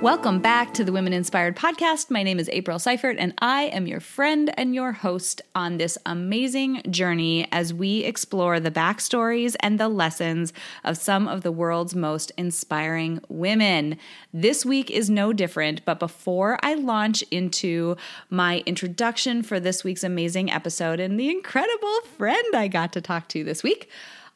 Welcome back to the Women Inspired Podcast. My name is April Seifert, and I am your friend and your host on this amazing journey as we explore the backstories and the lessons of some of the world's most inspiring women. This week is no different, but before I launch into my introduction for this week's amazing episode and the incredible friend I got to talk to this week,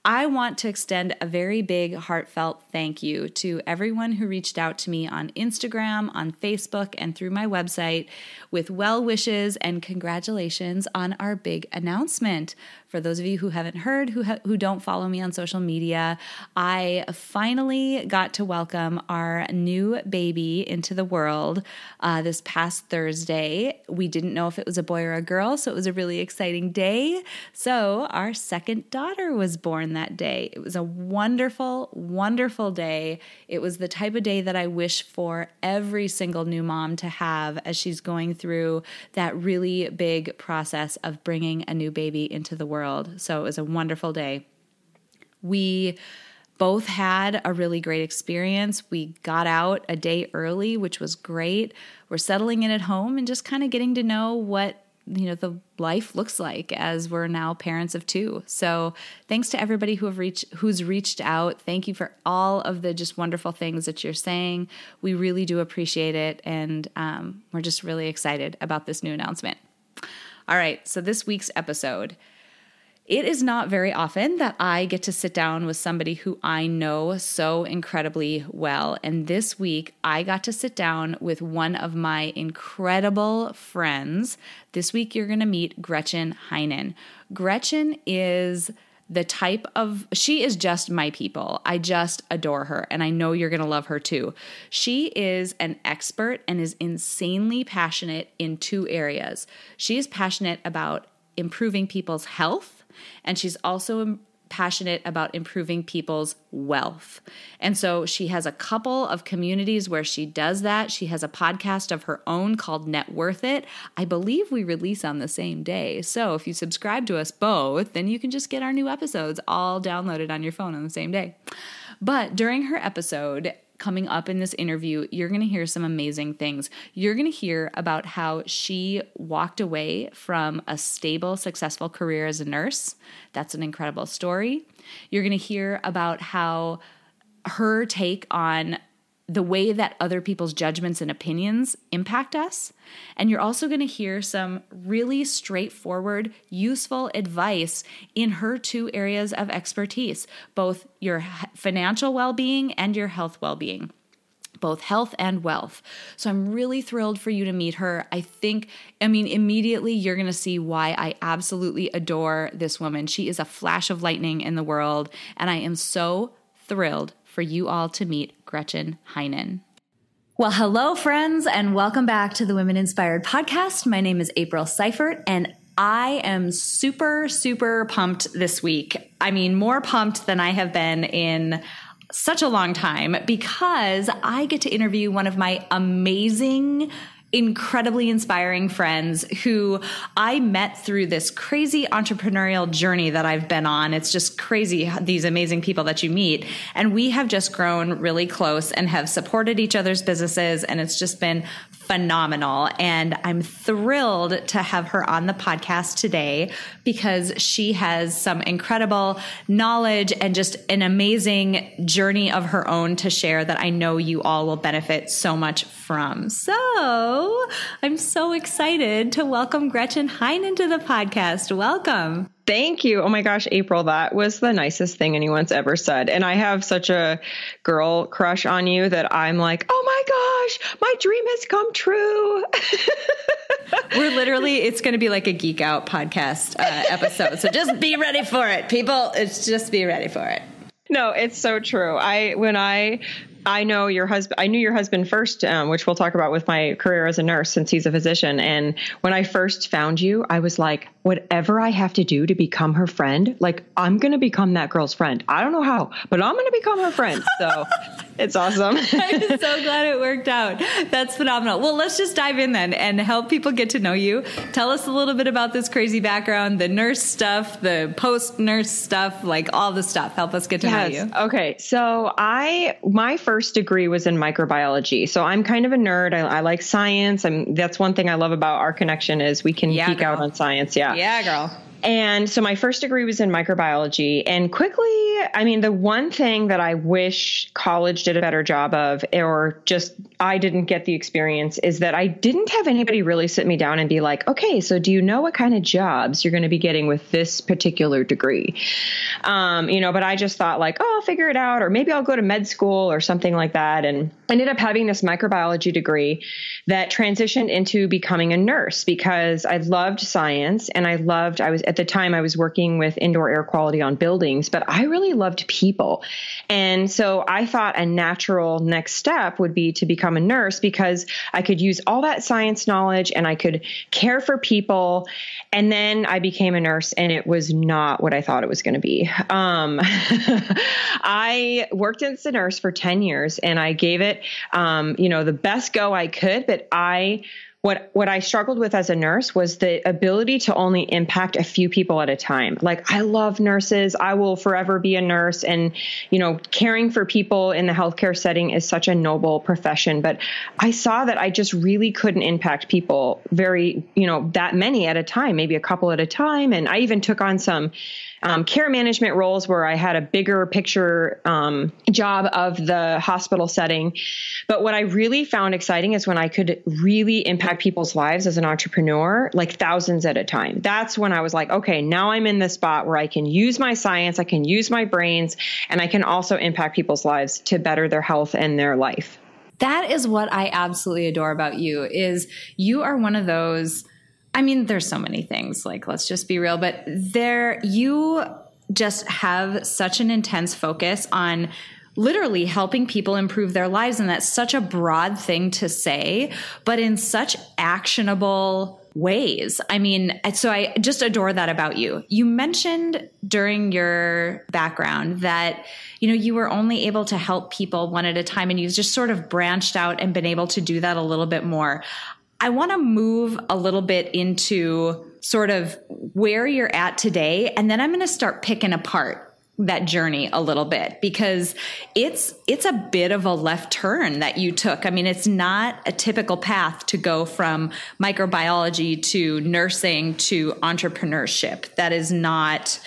I want to extend a very big, heartfelt thank you to everyone who reached out to me on Instagram, on Facebook, and through my website with well wishes and congratulations on our big announcement. For those of you who haven't heard, who, ha- who don't follow me on social media, I finally got to welcome our new baby into the world uh, this past Thursday. We didn't know if it was a boy or a girl, so it was a really exciting day. So, our second daughter was born that day. It was a wonderful, wonderful day. It was the type of day that I wish for every single new mom to have as she's going through that really big process of bringing a new baby into the world world. So it was a wonderful day. We both had a really great experience. We got out a day early, which was great. We're settling in at home and just kind of getting to know what you know the life looks like as we're now parents of two. So thanks to everybody who have reached who's reached out. Thank you for all of the just wonderful things that you're saying. We really do appreciate it, and um, we're just really excited about this new announcement. All right, so this week's episode. It is not very often that I get to sit down with somebody who I know so incredibly well. And this week, I got to sit down with one of my incredible friends. This week, you're going to meet Gretchen Heinen. Gretchen is the type of she is just my people. I just adore her and I know you're going to love her too. She is an expert and is insanely passionate in two areas. She is passionate about improving people's health and she's also passionate about improving people's wealth. And so she has a couple of communities where she does that. She has a podcast of her own called Net Worth It. I believe we release on the same day. So if you subscribe to us both, then you can just get our new episodes all downloaded on your phone on the same day. But during her episode, coming up in this interview, you're going to hear some amazing things. You're going to hear about how she walked away from a stable, successful career as a nurse. That's an incredible story. You're going to hear about how her take on the way that other people's judgments and opinions impact us. And you're also going to hear some really straightforward, useful advice in her two areas of expertise both your financial well being and your health well being both health and wealth. So I'm really thrilled for you to meet her. I think, I mean, immediately you're going to see why I absolutely adore this woman. She is a flash of lightning in the world, and I am so thrilled for you all to meet Gretchen Heinen. Well, hello, friends, and welcome back to the Women Inspired podcast. My name is April Seifert, and I am super, super pumped this week. I mean, more pumped than I have been in such a long time because I get to interview one of my amazing incredibly inspiring friends who I met through this crazy entrepreneurial journey that I've been on. It's just crazy, these amazing people that you meet. And we have just grown really close and have supported each other's businesses. And it's just been phenomenal. And I'm thrilled to have her on the podcast today because she has some incredible knowledge and just an amazing journey of her own to share that I know you all will benefit so much from. So, I'm so excited to welcome Gretchen Heinen to the podcast. Welcome. Thank you. Oh my gosh, April, that was the nicest thing anyone's ever said. And I have such a girl crush on you that I'm like, oh my gosh, my dream has come true. We're literally, it's going to be like a geek out podcast uh, episode. So just be ready for it, people. It's just be ready for it. No, it's so true. I, when I I know your husband. I knew your husband first, um, which we'll talk about with my career as a nurse, since he's a physician. And when I first found you, I was like, whatever I have to do to become her friend, like I'm going to become that girl's friend. I don't know how, but I'm going to become her friend. So it's awesome. I'm so glad it worked out. That's phenomenal. Well, let's just dive in then and help people get to know you. Tell us a little bit about this crazy background, the nurse stuff, the post nurse stuff, like all the stuff. Help us get to yes. know you. Okay. So I, my first degree was in microbiology. So I'm kind of a nerd. I, I like science. I'm, that's one thing I love about our connection is we can yeah, geek girl. out on science. Yeah. Yeah, girl. And so my first degree was in microbiology. And quickly, I mean, the one thing that I wish college did a better job of, or just I didn't get the experience, is that I didn't have anybody really sit me down and be like, okay, so do you know what kind of jobs you're going to be getting with this particular degree? Um, you know, but I just thought, like, oh, I'll figure it out, or maybe I'll go to med school or something like that. And I ended up having this microbiology degree that transitioned into becoming a nurse because I loved science and I loved, I was at the time I was working with indoor air quality on buildings, but I really loved people. And so I thought a natural next step would be to become a nurse because I could use all that science knowledge and I could care for people. And then I became a nurse and it was not what I thought it was going to be. Um, I worked as a nurse for 10 years and I gave it, um, you know, the best go I could, but I what what I struggled with as a nurse was the ability to only impact a few people at a time. Like I love nurses, I will forever be a nurse. And you know, caring for people in the healthcare setting is such a noble profession, but I saw that I just really couldn't impact people very, you know, that many at a time, maybe a couple at a time. And I even took on some um, care management roles where I had a bigger picture um, job of the hospital setting. But what I really found exciting is when I could really impact people's lives as an entrepreneur, like thousands at a time. That's when I was like, okay, now I'm in the spot where I can use my science, I can use my brains, and I can also impact people's lives to better their health and their life. That is what I absolutely adore about you is you are one of those I mean, there's so many things, like, let's just be real, but there, you just have such an intense focus on literally helping people improve their lives. And that's such a broad thing to say, but in such actionable ways. I mean, so I just adore that about you. You mentioned during your background that, you know, you were only able to help people one at a time and you've just sort of branched out and been able to do that a little bit more. I want to move a little bit into sort of where you're at today. And then I'm going to start picking apart that journey a little bit because it's it's a bit of a left turn that you took. I mean, it's not a typical path to go from microbiology to nursing to entrepreneurship. That is not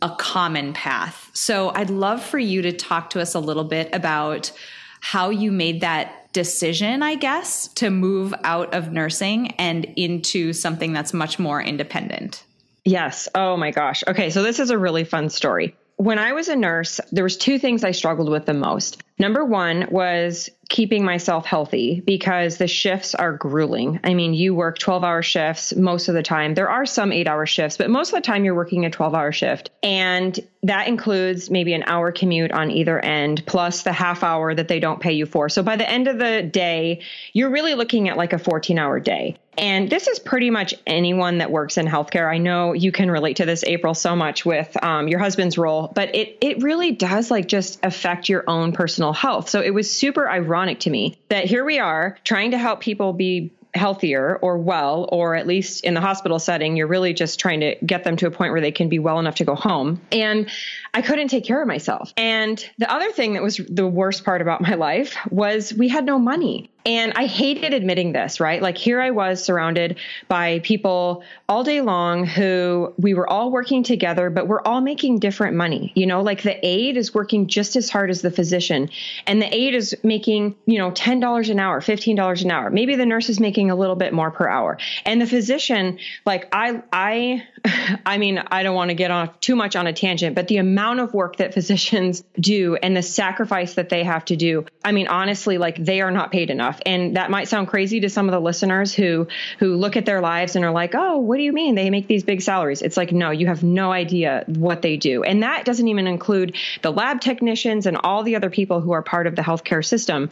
a common path. So I'd love for you to talk to us a little bit about how you made that decision, I guess, to move out of nursing and into something that's much more independent. Yes. Oh my gosh. Okay, so this is a really fun story. When I was a nurse, there was two things I struggled with the most. Number 1 was keeping myself healthy because the shifts are grueling. I mean, you work 12 hour shifts most of the time. There are some eight hour shifts, but most of the time you're working a 12 hour shift. And that includes maybe an hour commute on either end, plus the half hour that they don't pay you for. So by the end of the day, you're really looking at like a 14 hour day. And this is pretty much anyone that works in healthcare. I know you can relate to this, April, so much with um, your husband's role, but it it really does like just affect your own personal health. So it was super ironic ironic to me that here we are trying to help people be healthier or well, or at least in the hospital setting, you're really just trying to get them to a point where they can be well enough to go home. And I couldn't take care of myself. And the other thing that was the worst part about my life was we had no money. And I hated admitting this, right? Like here I was surrounded by people all day long who we were all working together, but we're all making different money. You know, like the aide is working just as hard as the physician, and the aide is making, you know, $10 an hour, $15 an hour. Maybe the nurse is making a little bit more per hour. And the physician, like I, I, I mean, I don't want to get off too much on a tangent, but the amount of work that physicians do and the sacrifice that they have to do, I mean, honestly, like they are not paid enough. And that might sound crazy to some of the listeners who who look at their lives and are like, "Oh, what do you mean they make these big salaries?" It's like, "No, you have no idea what they do." And that doesn't even include the lab technicians and all the other people who are part of the healthcare system.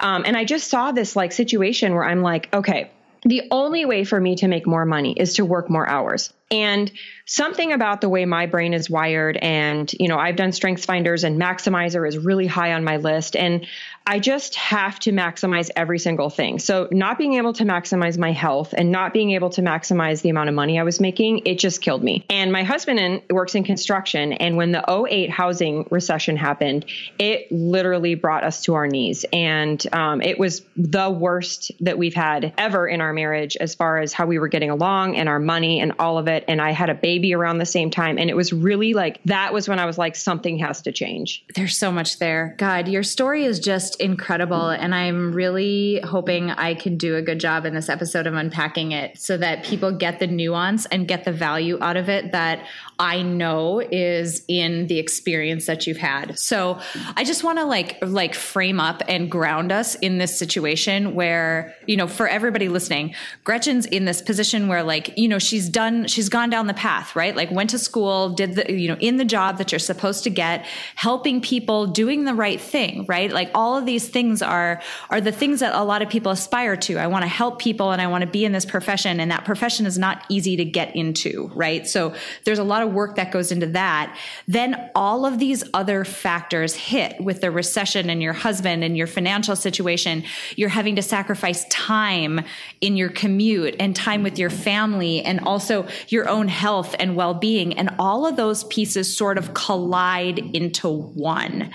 Um, and I just saw this like situation where I'm like, okay, the only way for me to make more money is to work more hours. And something about the way my brain is wired, and, you know, I've done strengths finders and maximizer is really high on my list. And I just have to maximize every single thing. So, not being able to maximize my health and not being able to maximize the amount of money I was making, it just killed me. And my husband in, works in construction. And when the 08 housing recession happened, it literally brought us to our knees. And um, it was the worst that we've had ever in our marriage as far as how we were getting along and our money and all of it. And I had a baby around the same time. And it was really like that was when I was like, something has to change. There's so much there. God, your story is just just incredible. And I'm really hoping I can do a good job in this episode of unpacking it so that people get the nuance and get the value out of it that I know is in the experience that you've had. So I just want to like like frame up and ground us in this situation where, you know, for everybody listening, Gretchen's in this position where like, you know, she's done she's gone down the path, right? Like went to school, did the, you know, in the job that you're supposed to get, helping people, doing the right thing, right? Like all of these things are are the things that a lot of people aspire to. I want to help people and I want to be in this profession and that profession is not easy to get into, right? So there's a lot of work that goes into that, then all of these other factors hit with the recession and your husband and your financial situation. You're having to sacrifice time in your commute and time with your family and also your own health and well being. And all of those pieces sort of collide into one.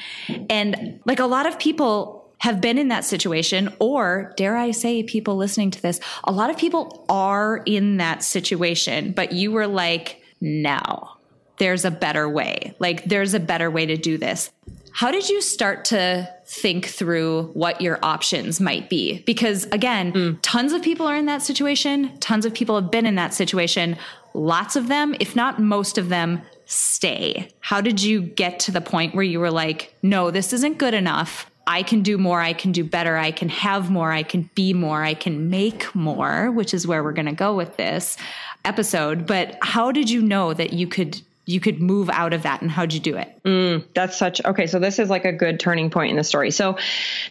And like a lot of people, have been in that situation, or dare I say, people listening to this, a lot of people are in that situation, but you were like, no, there's a better way. Like, there's a better way to do this. How did you start to think through what your options might be? Because again, mm. tons of people are in that situation. Tons of people have been in that situation. Lots of them, if not most of them, stay. How did you get to the point where you were like, no, this isn't good enough? I can do more, I can do better, I can have more, I can be more, I can make more, which is where we're going to go with this episode. But how did you know that you could you could move out of that and how'd you do it? Mm, that's such okay. So this is like a good turning point in the story. So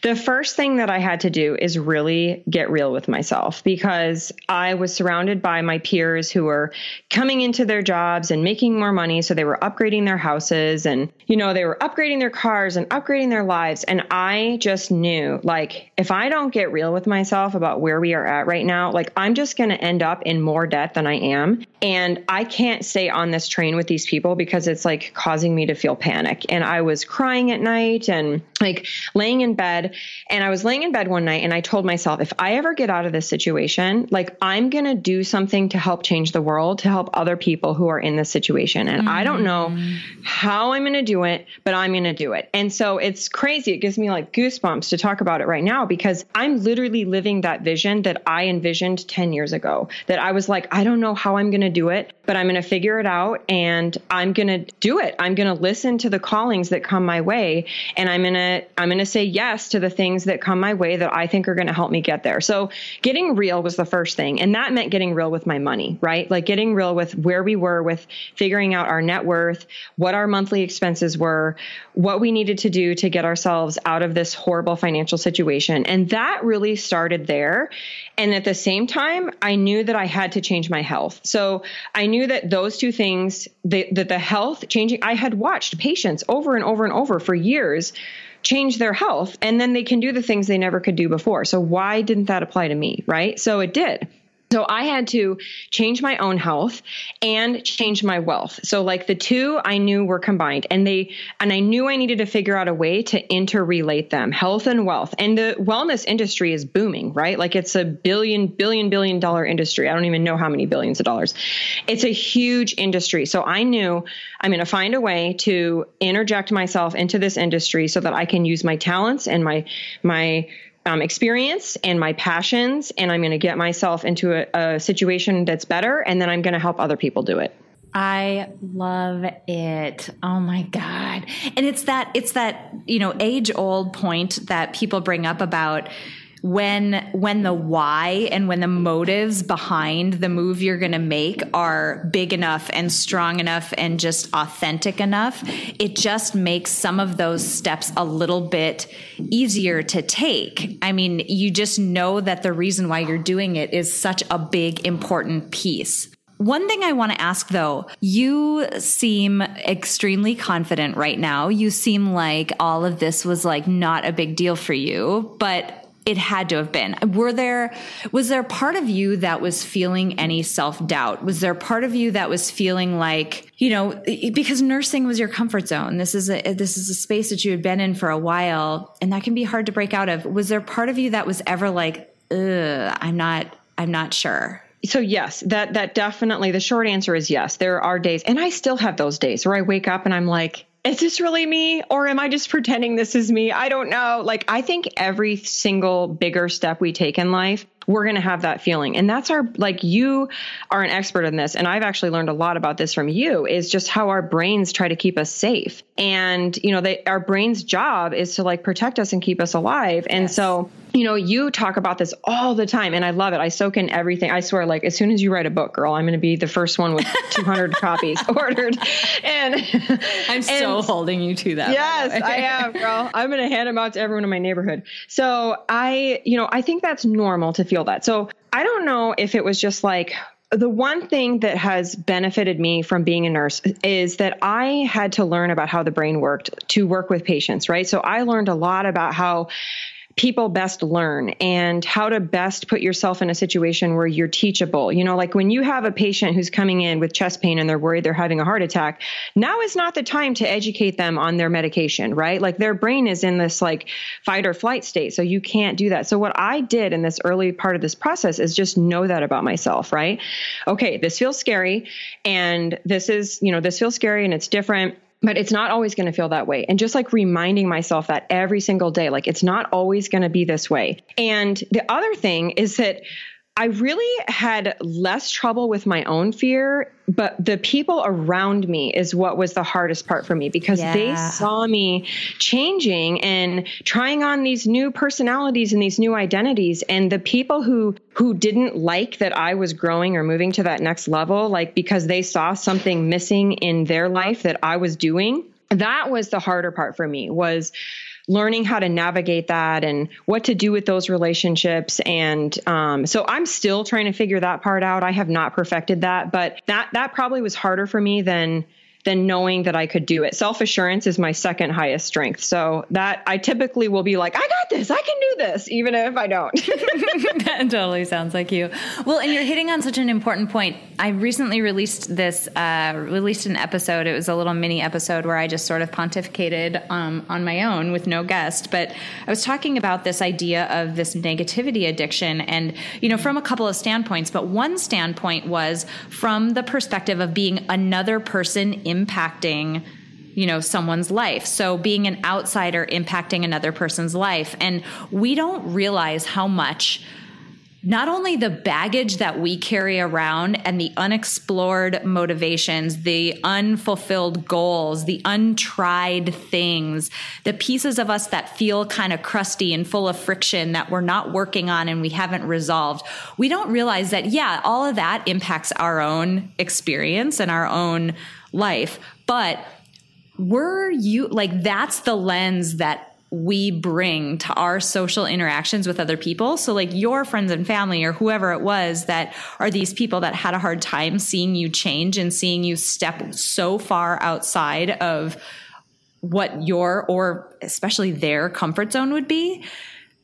the first thing that I had to do is really get real with myself because I was surrounded by my peers who were coming into their jobs and making more money. So they were upgrading their houses and, you know, they were upgrading their cars and upgrading their lives. And I just knew like, if I don't get real with myself about where we are at right now, like I'm just going to end up in more debt than I am. And I can't stay on this train with these people because it's like causing me to feel panic. And I was crying at night and like laying in bed. And I was laying in bed one night and I told myself, if I ever get out of this situation, like I'm going to do something to help change the world, to help other people who are in this situation. And mm-hmm. I don't know mm. how I'm going to do it, but I'm going to do it. And so it's crazy. It gives me like goosebumps to talk about it right now because I'm literally living that vision that I envisioned 10 years ago. That I was like, I don't know how I'm going to do it, but I'm going to figure it out and I'm going to do it. I'm going to listen to the callings that come my way and I'm going to I'm going to say yes to the things that come my way that I think are going to help me get there. So, getting real was the first thing, and that meant getting real with my money, right? Like getting real with where we were with figuring out our net worth, what our monthly expenses were, what we needed to do to get ourselves out of this horrible financial situation. And that really started there. And at the same time, I knew that I had to change my health. So, I knew that those two things, that the, the health changing, I had watched patients over and over and over for years change their health and then they can do the things they never could do before. So why didn't that apply to me, right? So it did. So I had to change my own health and change my wealth. So like the two I knew were combined and they and I knew I needed to figure out a way to interrelate them, health and wealth. And the wellness industry is booming, right? Like it's a billion billion billion dollar industry. I don't even know how many billions of dollars. It's a huge industry. So I knew I'm going to find a way to interject myself into this industry so that I can use my talents and my my um, experience and my passions, and I'm going to get myself into a, a situation that's better, and then I'm going to help other people do it. I love it. Oh my god. And it's that it's that, you know, age old point that people bring up about when when the why and when the motives behind the move you're going to make are big enough and strong enough and just authentic enough it just makes some of those steps a little bit easier to take i mean you just know that the reason why you're doing it is such a big important piece one thing I want to ask though, you seem extremely confident right now. You seem like all of this was like not a big deal for you, but it had to have been. Were there was there part of you that was feeling any self-doubt? Was there part of you that was feeling like, you know, because nursing was your comfort zone. This is a this is a space that you had been in for a while and that can be hard to break out of. Was there part of you that was ever like, I'm not I'm not sure." so yes that that definitely the short answer is yes there are days and i still have those days where i wake up and i'm like is this really me or am I just pretending this is me? I don't know. Like, I think every single bigger step we take in life, we're going to have that feeling. And that's our, like, you are an expert in this. And I've actually learned a lot about this from you is just how our brains try to keep us safe. And, you know, they, our brain's job is to like protect us and keep us alive. And yes. so, you know, you talk about this all the time and I love it. I soak in everything. I swear, like, as soon as you write a book, girl, I'm going to be the first one with 200 copies ordered. And I'm and, so holding you to that. Yes, I am, girl. I'm going to hand them out to everyone in my neighborhood. So I, you know, I think that's normal to feel that. So I don't know if it was just like, the one thing that has benefited me from being a nurse is that I had to learn about how the brain worked to work with patients, right? So I learned a lot about how people best learn and how to best put yourself in a situation where you're teachable. You know, like when you have a patient who's coming in with chest pain and they're worried they're having a heart attack, now is not the time to educate them on their medication, right? Like their brain is in this like fight or flight state. So you can't do that. So what I did in this early part of this process is just know that about myself, right? Okay, this feels scary and this is, you know, this feels scary and it's different but it's not always going to feel that way. And just like reminding myself that every single day, like it's not always going to be this way. And the other thing is that I really had less trouble with my own fear, but the people around me is what was the hardest part for me because yeah. they saw me changing and trying on these new personalities and these new identities and the people who who didn't like that I was growing or moving to that next level like because they saw something missing in their life that I was doing that was the harder part for me was learning how to navigate that and what to do with those relationships. And um, so I'm still trying to figure that part out. I have not perfected that, but that that probably was harder for me than than knowing that I could do it. Self assurance is my second highest strength. So that I typically will be like, I got this, I can do this, even if I don't. that totally sounds like you. Well, and you're hitting on such an important point. I recently released this, uh, released an episode. It was a little mini episode where I just sort of pontificated um, on my own with no guest. But I was talking about this idea of this negativity addiction and, you know, from a couple of standpoints. But one standpoint was from the perspective of being another person in impacting you know someone's life so being an outsider impacting another person's life and we don't realize how much not only the baggage that we carry around and the unexplored motivations, the unfulfilled goals, the untried things, the pieces of us that feel kind of crusty and full of friction that we're not working on and we haven't resolved. We don't realize that, yeah, all of that impacts our own experience and our own life. But were you like that's the lens that we bring to our social interactions with other people. So, like your friends and family, or whoever it was that are these people that had a hard time seeing you change and seeing you step so far outside of what your or especially their comfort zone would be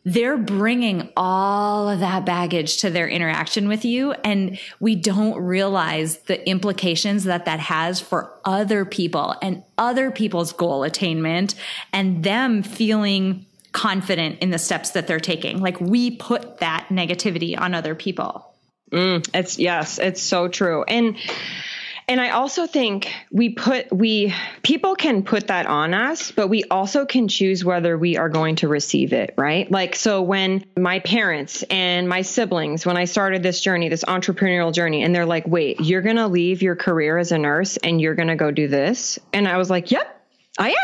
they're bringing all of that baggage to their interaction with you. And we don't realize the implications that that has for other people and other people's goal attainment and them feeling confident in the steps that they're taking. Like we put that negativity on other people. Mm, it's yes, it's so true. And and I also think we put we people can put that on us, but we also can choose whether we are going to receive it, right? Like so when my parents and my siblings when I started this journey, this entrepreneurial journey, and they're like, "Wait, you're going to leave your career as a nurse and you're going to go do this?" And I was like, "Yep, I am.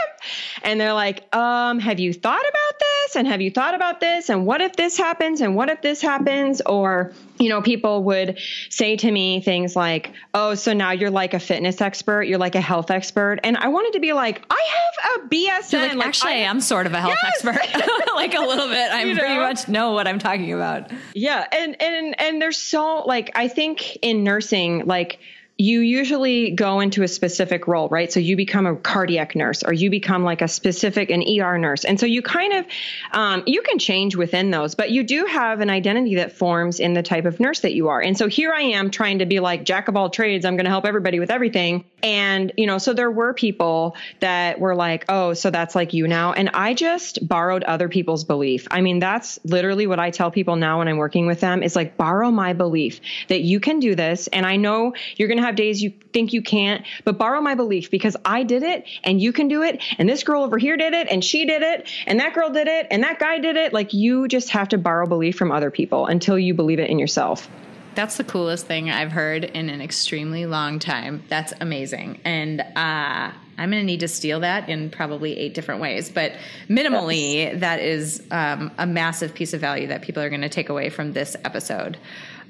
And they're like, um, have you thought about this? And have you thought about this? And what if this happens? And what if this happens? Or, you know, people would say to me things like, oh, so now you're like a fitness expert, you're like a health expert. And I wanted to be like, I have a BSN. Like, like, actually, I, am sort of a health yes. expert. like a little bit. I you pretty know? much know what I'm talking about. Yeah. And, and, and there's so, like, I think in nursing, like, you usually go into a specific role, right? So you become a cardiac nurse or you become like a specific, an ER nurse. And so you kind of, um, you can change within those, but you do have an identity that forms in the type of nurse that you are. And so here I am trying to be like jack of all trades. I'm going to help everybody with everything. And, you know, so there were people that were like, oh, so that's like you now. And I just borrowed other people's belief. I mean, that's literally what I tell people now when I'm working with them is like, borrow my belief that you can do this. And I know you're going to have days you think you can't, but borrow my belief because I did it and you can do it. And this girl over here did it and she did it and that girl did it and that guy did it. Like you just have to borrow belief from other people until you believe it in yourself. That's the coolest thing I've heard in an extremely long time. That's amazing. And uh, I'm going to need to steal that in probably eight different ways. But minimally, yes. that is um, a massive piece of value that people are going to take away from this episode.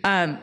Um,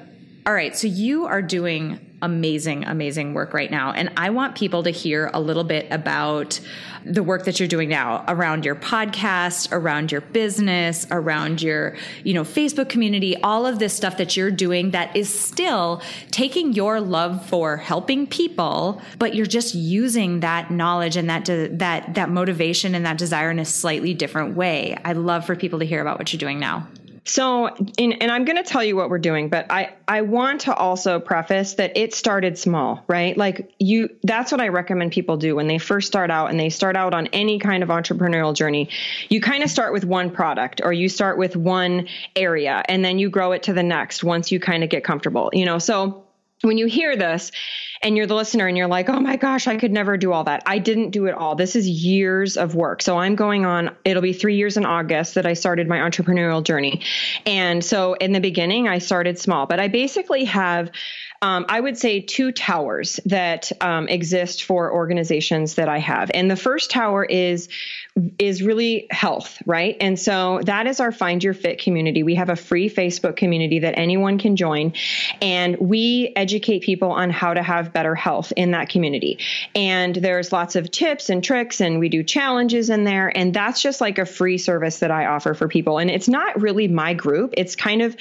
all right. So you are doing amazing, amazing work right now. And I want people to hear a little bit about the work that you're doing now around your podcast, around your business, around your, you know, Facebook community, all of this stuff that you're doing that is still taking your love for helping people, but you're just using that knowledge and that de- that that motivation and that desire in a slightly different way. I'd love for people to hear about what you're doing now. So, in, and I'm going to tell you what we're doing, but I, I want to also preface that it started small, right? Like you, that's what I recommend people do when they first start out and they start out on any kind of entrepreneurial journey. You kind of start with one product or you start with one area and then you grow it to the next once you kind of get comfortable, you know? So, when you hear this and you're the listener and you're like, oh my gosh, I could never do all that. I didn't do it all. This is years of work. So I'm going on, it'll be three years in August that I started my entrepreneurial journey. And so in the beginning, I started small, but I basically have um, I would say two towers that um, exist for organizations that I have. And the first tower is is really health, right? And so that is our Find Your Fit community. We have a free Facebook community that anyone can join, and we educate people on how to have better health in that community. And there's lots of tips and tricks, and we do challenges in there. And that's just like a free service that I offer for people. And it's not really my group. It's kind of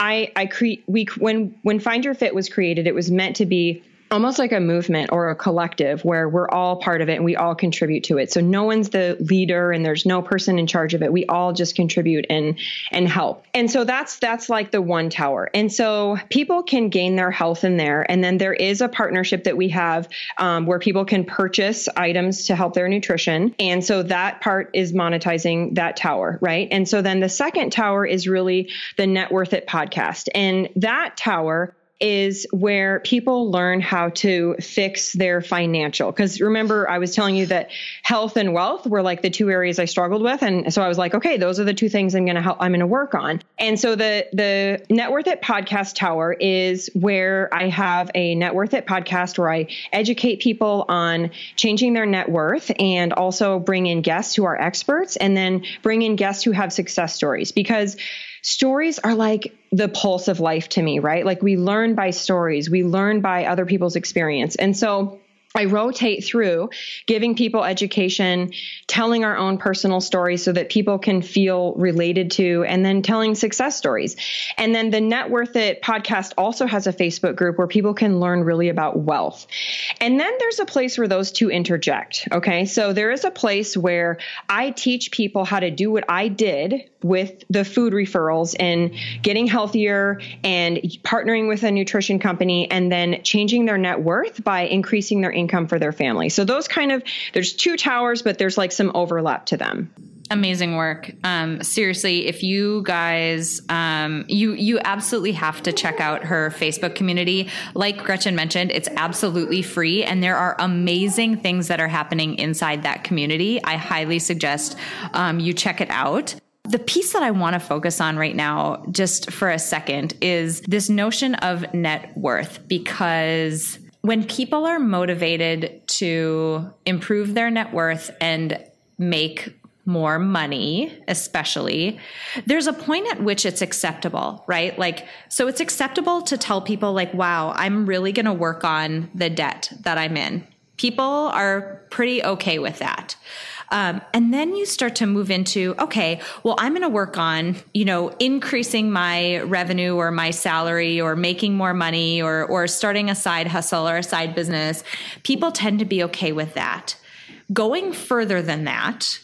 I I create we when when Find Your Fit was created, it was meant to be almost like a movement or a collective where we're all part of it and we all contribute to it. So no one's the leader and there's no person in charge of it. We all just contribute and and help. And so that's that's like the one tower. And so people can gain their health in there. And then there is a partnership that we have um, where people can purchase items to help their nutrition. And so that part is monetizing that tower, right? And so then the second tower is really the Net Worth It podcast. And that tower is where people learn how to fix their financial. Because remember, I was telling you that health and wealth were like the two areas I struggled with, and so I was like, okay, those are the two things I'm going to help. I'm to work on. And so the the Net Worth It podcast tower is where I have a Net Worth It podcast where I educate people on changing their net worth and also bring in guests who are experts, and then bring in guests who have success stories because stories are like the pulse of life to me, right? Like we learn by stories, we learn by other people's experience. And so I rotate through giving people education, telling our own personal stories so that people can feel related to, and then telling success stories. And then the Net Worth It podcast also has a Facebook group where people can learn really about wealth. And then there's a place where those two interject. Okay. So there is a place where I teach people how to do what I did with the food referrals and getting healthier and partnering with a nutrition company and then changing their net worth by increasing their income for their family. So those kind of there's two towers, but there's like some overlap to them. Amazing work. Um, seriously if you guys um, you you absolutely have to check out her facebook community. Like gretchen mentioned it's absolutely free and there are amazing things that are happening inside that community. I highly suggest um, you check it out the piece that I want to focus on right now, just for a second, is this notion of net worth because when people are motivated to improve their net worth and make more money, especially, there's a point at which it's acceptable, right? Like, so it's acceptable to tell people, like, wow, I'm really going to work on the debt that I'm in. People are pretty okay with that. Um, and then you start to move into, okay, well, I'm going to work on, you know, increasing my revenue or my salary or making more money or, or starting a side hustle or a side business. People tend to be okay with that. Going further than that,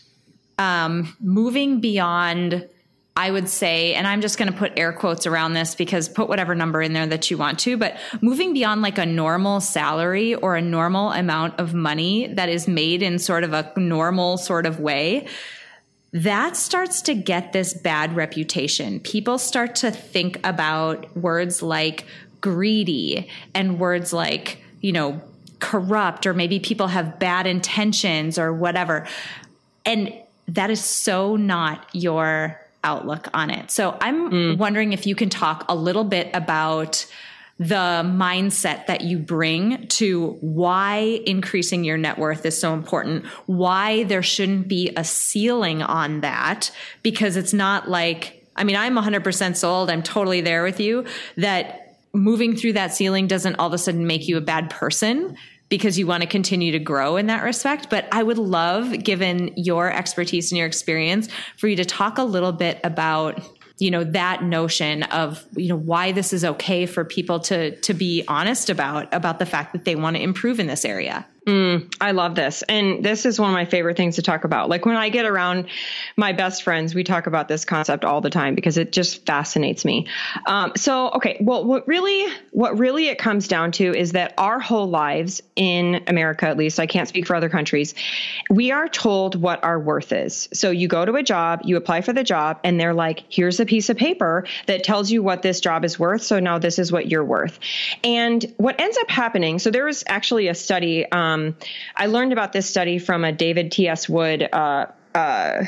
um, moving beyond I would say, and I'm just going to put air quotes around this because put whatever number in there that you want to, but moving beyond like a normal salary or a normal amount of money that is made in sort of a normal sort of way, that starts to get this bad reputation. People start to think about words like greedy and words like, you know, corrupt, or maybe people have bad intentions or whatever. And that is so not your outlook on it. So I'm mm. wondering if you can talk a little bit about the mindset that you bring to why increasing your net worth is so important, why there shouldn't be a ceiling on that, because it's not like, I mean, I'm 100% sold. I'm totally there with you that moving through that ceiling doesn't all of a sudden make you a bad person because you want to continue to grow in that respect. But I would love, given your expertise and your experience, for you to talk a little bit about you know that notion of you know why this is okay for people to to be honest about about the fact that they want to improve in this area Mm, I love this. And this is one of my favorite things to talk about. Like when I get around my best friends, we talk about this concept all the time because it just fascinates me. Um, so, okay, well, what really, what really it comes down to is that our whole lives in America, at least, I can't speak for other countries, we are told what our worth is. So you go to a job, you apply for the job, and they're like, here's a piece of paper that tells you what this job is worth. So now this is what you're worth. And what ends up happening, so there was actually a study, um, um, I learned about this study from a David T.S. Wood uh, uh,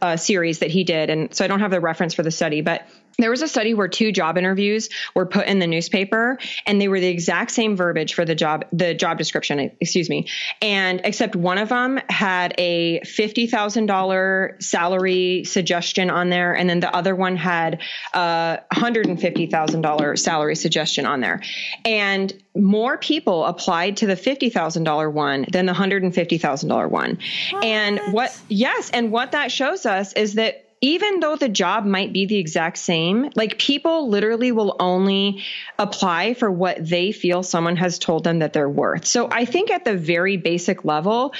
uh, series that he did. And so I don't have the reference for the study, but there was a study where two job interviews were put in the newspaper and they were the exact same verbiage for the job the job description excuse me. And except one of them had a $50,000 salary suggestion on there and then the other one had a $150,000 salary suggestion on there. And more people applied to the $50,000 one than the $150,000 one. What? and what? yes and what that shows us is that even though the job might be the exact same, like people literally will only apply for what they feel someone has told them that they're worth. So I think at the very basic level,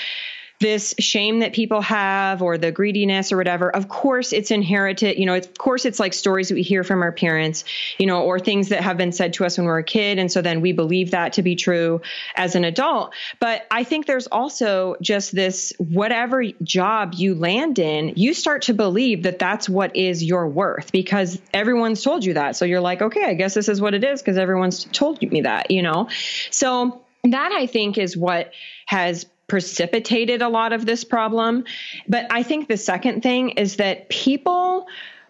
this shame that people have or the greediness or whatever of course it's inherited you know of course it's like stories that we hear from our parents you know or things that have been said to us when we are a kid and so then we believe that to be true as an adult. But i think there's also just this whatever job you land in you start to believe that that's what is your worth because everyone's told you that. So you're like okay i guess this is what it is because everyone's told me that you know? So that I think is what has precipitated a lot of this problem. But I think the second thing is that people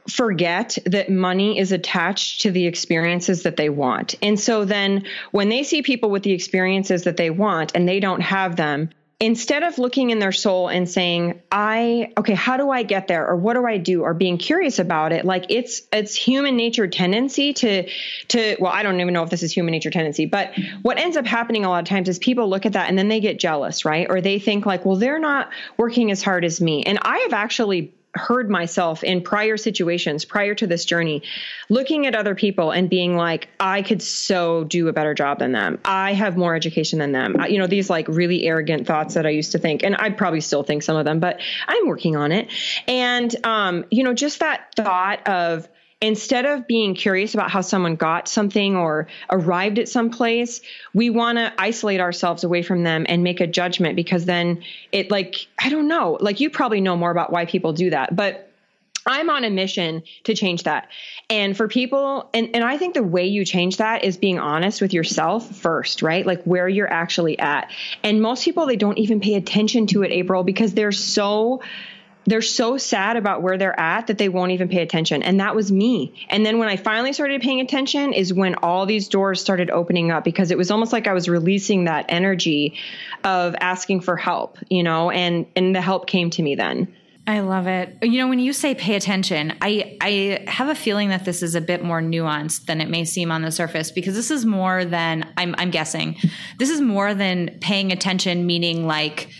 forget that money is attached to the experiences that they want. And so then when they see people with the experiences that they want and they don't have them, instead of looking in their soul and saying i okay how do i get there? Or what do i do? Or being curious about it. Like it's it's human nature tendency to to well i don't even know if this is human nature tendency but what ends up happening a lot of times is people look at that and then they get jealous right? Or they think like well they're not working as hard as me. And i have actually heard myself in prior situations prior to this journey, looking at other people and being like, I could so do a better job than them. I have more education than them. You know, these like really arrogant thoughts that I used to think, and I probably still think some of them, but I'm working on it. And, um, you know, just that thought of, instead of being curious about how someone got something or arrived at some place, we want to isolate ourselves away from them and make a judgment because then it like I don't know, like you probably know more about why people do that, but I'm on a mission to change that. And for people, and, and I think the way you change that is being honest with yourself first, right? Like where you're actually at. And most people, they don't even pay attention to it, April, because they're so they're so sad about where they're at that they won't even pay attention. And that was me. And then when I finally started paying attention is when all these doors started opening up because it was almost like I was releasing that energy of asking for help, you know, and and the help came to me then. I love it. You know, when you say pay attention, I I have a feeling that this is a bit more nuanced than it may seem on the surface because this is more than I'm I'm guessing. This is more than paying attention meaning like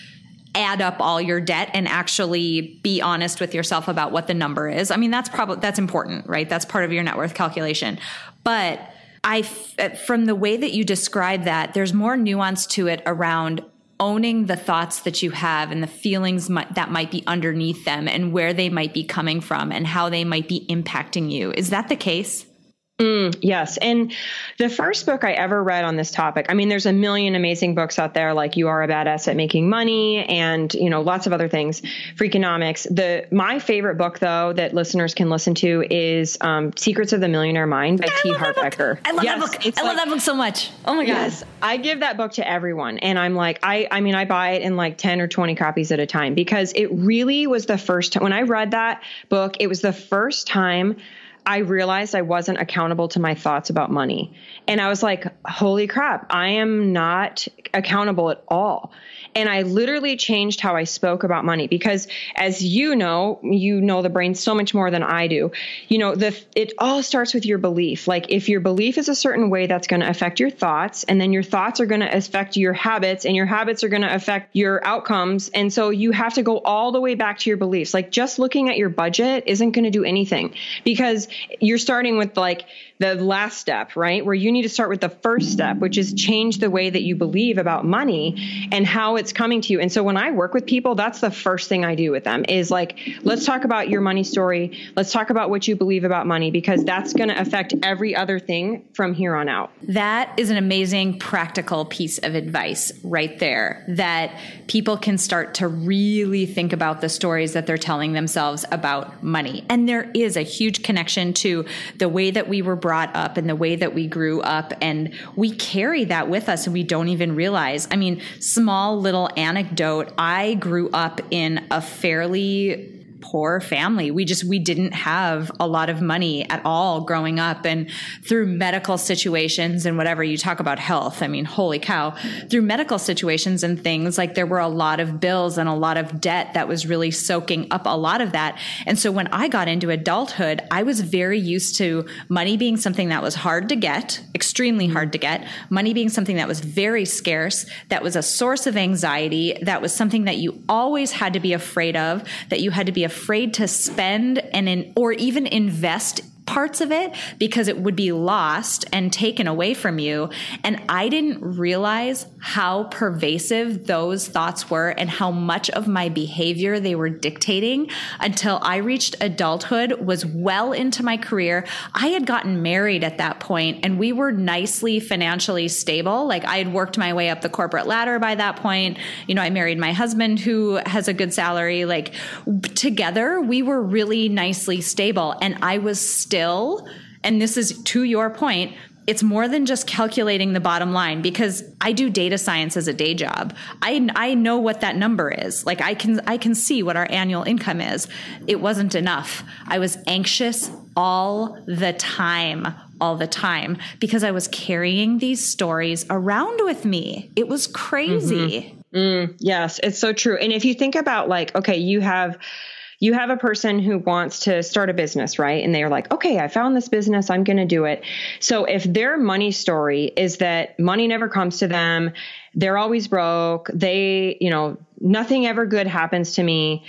add up all your debt and actually be honest with yourself about what the number is. I mean, that's probably that's important, right? That's part of your net worth calculation. But I uh, from the way that you describe that, there's more nuance to it around owning the thoughts that you have and the feelings that might be underneath them and where they might be coming from and how they might be impacting you. Is that the case? Mm, yes. And the first book I ever read on this topic, I mean, there's a million amazing books out there, like You Are a Badass at Making Money and, you know, lots of other things, Freakonomics. The, my favorite book though, that listeners can listen to is, um, Secrets of the Millionaire Mind by T. Harv Eker. I love yes, that book. I like, love that book so much. Oh my yes, God. I give that book to everyone. And I'm like, I, I mean, I buy it in like 10 or 20 copies at a time because it really was the first time when I read that book, it was the first time I realized I wasn't accountable to my thoughts about money. And I was like, holy crap, I am not accountable at all. And I literally changed how I spoke about money because as you know, you know the brain so much more than I do. You know, the it all starts with your belief. Like if your belief is a certain way, that's going to affect your thoughts and then your thoughts are going to affect your habits and your habits are going to affect your outcomes. And so you have to go all the way back to your beliefs. Like just looking at your budget isn't going to do anything because you're starting with like the last step, right? Where you need to start with the first step, which is change the way that you believe about money and how it's coming to you. And so when I work with people, that's the first thing I do with them is like, let's talk about your money story. Let's talk about what you believe about money because that's going to affect every other thing from here on out. That is an amazing practical piece of advice right there that people can start to really think about the stories that they're telling themselves about money. And there is a huge connection to the way that we were brought up and the way that we grew up. And we carry that with us and we don't even realize. I mean, small little anecdote I grew up in a fairly poor family. We just, we didn't have a lot of money at all growing up and through medical situations and whatever you talk about health. I mean, holy cow, through medical situations and things like there were a lot of bills and a lot of debt that was really soaking up a lot of that. And so when I got into adulthood, I was very used to money being something that was hard to get, extremely hard to get, money being something that was very scarce, that was a source of anxiety, that was something that you always had to be afraid of, that you had to be afraid to spend and in, or even invest parts of it because it would be lost and taken away from you. And I didn't realize how pervasive those thoughts were and how much of my behavior they were dictating until I reached adulthood, was well into my career. I had gotten married at that point and we were nicely financially stable. Like I had worked my way up the corporate ladder by that point. You know, I married my husband who has a good salary. Like together, we were really nicely stable. And I was still, and this is to your point, it's more than just calculating the bottom line because I do data science as a day job. I, I know what that number is. Like I can I can see what our annual income is. It wasn't enough. I was anxious all the time, all the time because I was carrying these stories around with me. It was crazy. Mm-hmm. Mm, yes, it's so true. And if you think about like okay, you have you have a person who wants to start a business, right? And they're like, okay, I found this business, I'm going to do it. So if their money story is that money never comes to them, they're always broke, they, you know, nothing ever good happens to me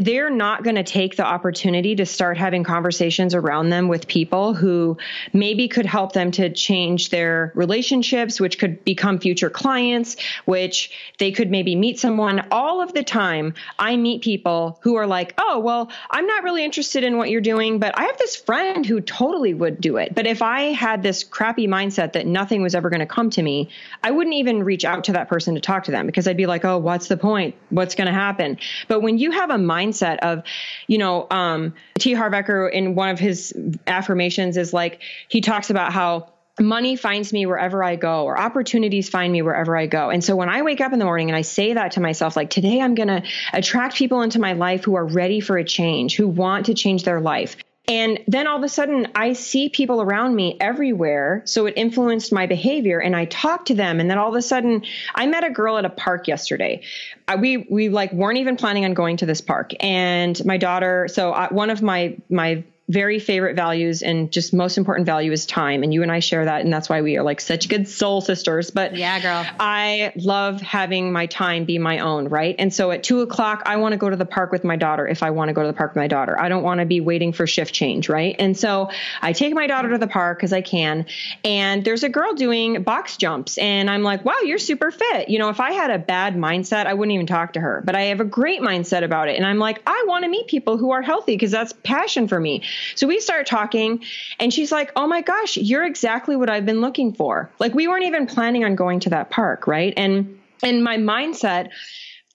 they're not going to take the opportunity to start having conversations around them with people who maybe could help them to change their relationships, which could become future clients, which they could maybe meet someone. All of the time, I meet people who are like, oh, well, I'm not really interested in what you're doing, but I have this friend who totally would do it. But if I had this crappy mindset that nothing was ever going to come to me, I wouldn't even reach out to that person to talk to them because I'd be like, oh, what's the point? What's going to happen? But when you have a mindset of, you know, um, T. Harv Eker in one of his affirmations is like, he talks about how money finds me wherever I go or opportunities find me wherever I go. And so when I wake up in the morning and I say that to myself, like today I'm going to attract people into my life who are ready for a change, who want to change their life. And then all of a sudden, I see people around me everywhere. So it influenced my behavior, and I talk to them. And then all of a sudden, I met a girl at a park yesterday. Uh, we we like weren't even planning on going to this park, and my daughter. So I, one of my my very favorite values and just most important value is time. And you and I share that. And that's why we are like such good soul sisters. But yeah, girl, I love having my time be my own. Right. And so at two o'clock, I want to go to the park with my daughter if I want to go to the park with my daughter. I don't want to be waiting for shift change. Right. And so I take my daughter to the park because I can. And there's a girl doing box jumps. And I'm like, wow, you're super fit. You know, if I had a bad mindset, I wouldn't even talk to her. But I have a great mindset about it. And I'm like, I want to meet people who are healthy because that's passion for me. So we start talking, and she's like, Oh my gosh, you're exactly what I've been looking for. Like, we weren't even planning on going to that park, right? And and my mindset,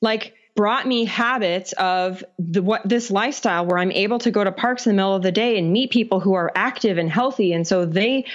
like, brought me habits of the what this lifestyle where I'm able to go to parks in the middle of the day and meet people who are active and healthy and so they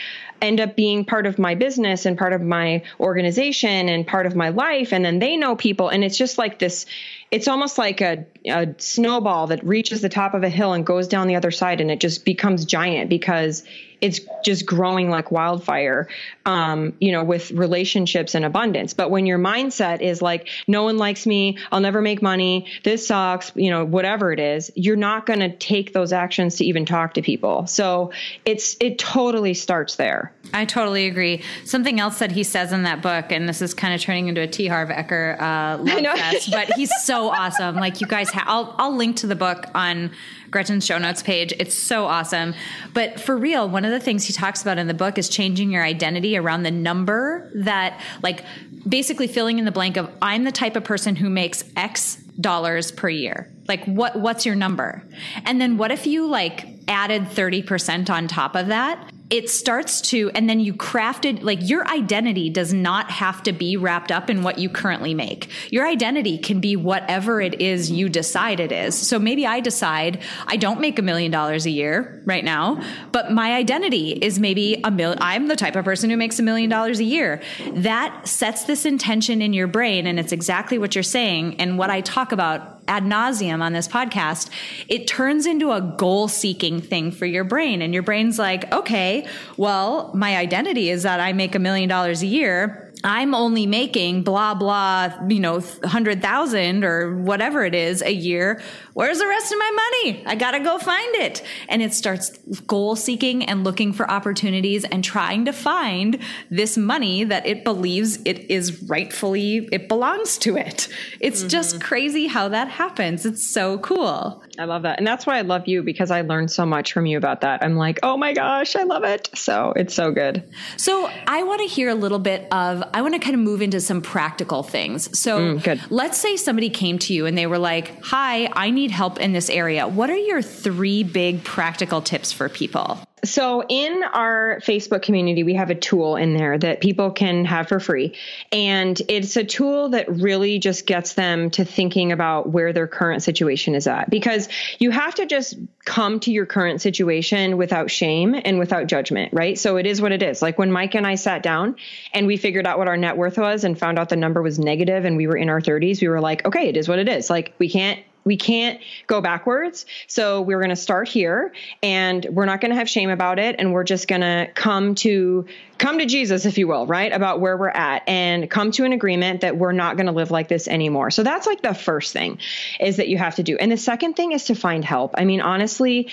end up being part of my business and part of my organization and part of my life and then they know people and it's just like this it's almost like a, a snowball that reaches the top of a hill and goes down the other side and it just becomes giant because it's just growing like wildfire, um, you know, with relationships and abundance. But when your mindset is like, no one likes me, I'll never make money, this sucks, you know, whatever it is, you're not going to take those actions to even talk to people. So it's, it totally starts there. I totally agree. Something else that he says in that book, and this is kind of turning into a T. Harv Eker uh, love fest, but he's so awesome. Like you guys, ha- I'll I'll link to the book on Gretchen's show notes page. It's so awesome. But for real, one of the things he talks about in the book is changing your identity around the number that, like, basically filling in the blank of I'm the type of person who makes X dollars per year. Like, what what's your number? And then what if you like added 30% on top of that? it starts to, and then you crafted, like your identity does not have to be wrapped up in what you currently make. Your identity can be whatever it is you decide it is. So maybe I decide I don't make a million dollars a year right now, but my identity is maybe a million. I'm the type of person who makes a million dollars a year. That sets this intention in your brain, and it's exactly what you're saying. And what I talk about ad nauseum on this podcast, it turns into a goal seeking thing for your brain. And your brain's like, okay, well, my identity is that I make a million dollars a year I'm only making blah blah, you know, hundred thousand or whatever it is a year. Where's the rest of my money? I gotta go find it. And it starts goal seeking and looking for opportunities and trying to find this money that it believes it is rightfully it belongs to it. It's mm-hmm. just crazy how that happens. It's so cool. I love that. And that's why I love you because I learned so much from you about that. I'm like, oh my gosh, I love it. So it's so good. So I want to hear a little bit of, I want to kind of move into some practical things. So mm, let's say somebody came to you and they were like, hi, I need help in this area. What are your three big practical tips for people? So, in our Facebook community, we have a tool in there that people can have for free. And it's a tool that really just gets them to thinking about where their current situation is at. Because you have to just come to your current situation without shame and without judgment, right? So, it is what it is. Like when Mike and I sat down and we figured out what our net worth was and found out the number was negative and we were in our 30s, we were like, okay, it is what it is. Like, we can't we can't go backwards. So we're going to start here and we're not going to have shame about it. And we're just going to come to, come to Jesus, if you will, right? About where we're at and come to an agreement that we're not going to live like this anymore. So that's like the first thing is that you have to do. And the second thing is to find help. I mean, honestly,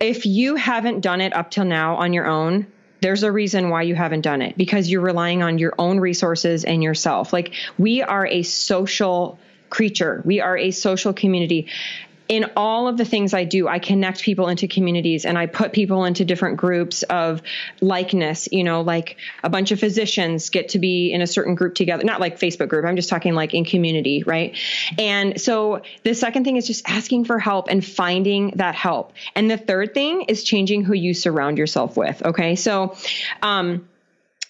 if you haven't done it up till now on your own, there's a reason why you haven't done it because you're relying on your own resources and yourself. Like we are a social creature. We are a social community. in all of the things I do, I connect people into communities and I put people into different groups of likeness. You know, like a bunch of physicians get to be in a certain group together, not like Facebook group. I'm just talking like in community, right? And so the second thing is just asking for help and finding that help. And the third thing is changing who you surround yourself with. Okay. So, um,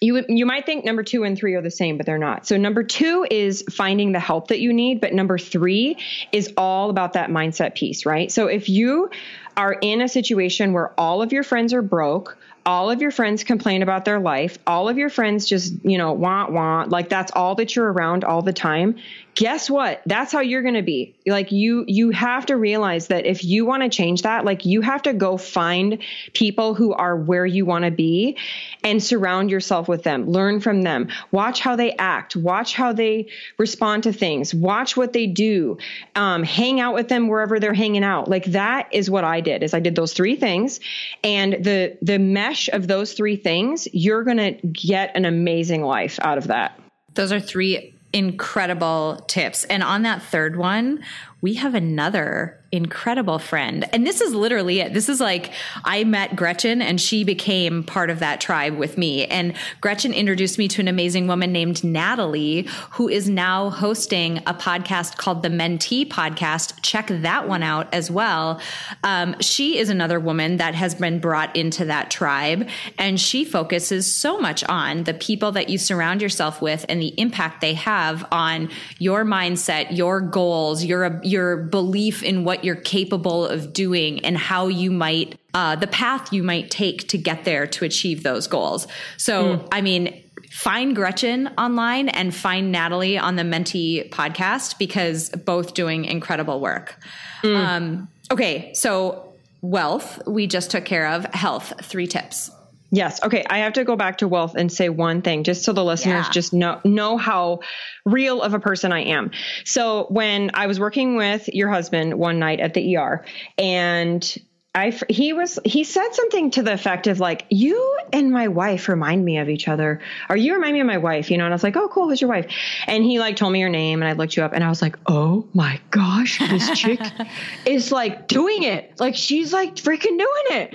you you might think number 2 and 3 are the same but they're not. So number 2 is finding the help that you need, but number 3 is all about that mindset piece, right? So if you are in a situation where all of your friends are broke, all of your friends complain about their life, all of your friends just, you know, want want, like that's all that you're around all the time, guess what? That's how you're going to be. Like you you have to realize that if you want to change that like you have to go find people who are where you want to be and surround yourself with them. Learn from them. Watch how they act. Watch how they respond to things. Watch what they do. Um, hang out with them wherever they're hanging out. Like that is what i did is i did those three things. And the the mesh of those three things you're going to get an amazing life out of that. Those are three incredible tips. And on that third one, we have another incredible friend. And this is literally it. This is like I met Gretchen and she became part of that tribe with me. And Gretchen introduced me to an amazing woman named Natalie, who is now hosting a podcast called the Mentee Podcast. Check that one out as well. Um, she is another woman that has been brought into that tribe, and she focuses so much on the people that you surround yourself with and the impact they have on your mindset, your goals, your your belief in what you're capable of doing and how you might uh, the path you might take to get there to achieve those goals. So, mm. I mean, find Gretchen online and find Natalie on the Mentee podcast because both doing incredible work. Mm. Um, okay, so wealth we just took care of. Health, three tips. Yes. Okay. I have to go back to wealth and say one thing, just so the listeners yeah. just know know how real of a person I am. So when I was working with your husband one night at the ER, and I he was he said something to the effect of like you and my wife remind me of each other, or you remind me of my wife, you know. And I was like, oh, cool, who's your wife? And he like told me your name, and I looked you up, and I was like, oh my gosh, this chick is like doing it, like she's like freaking doing it.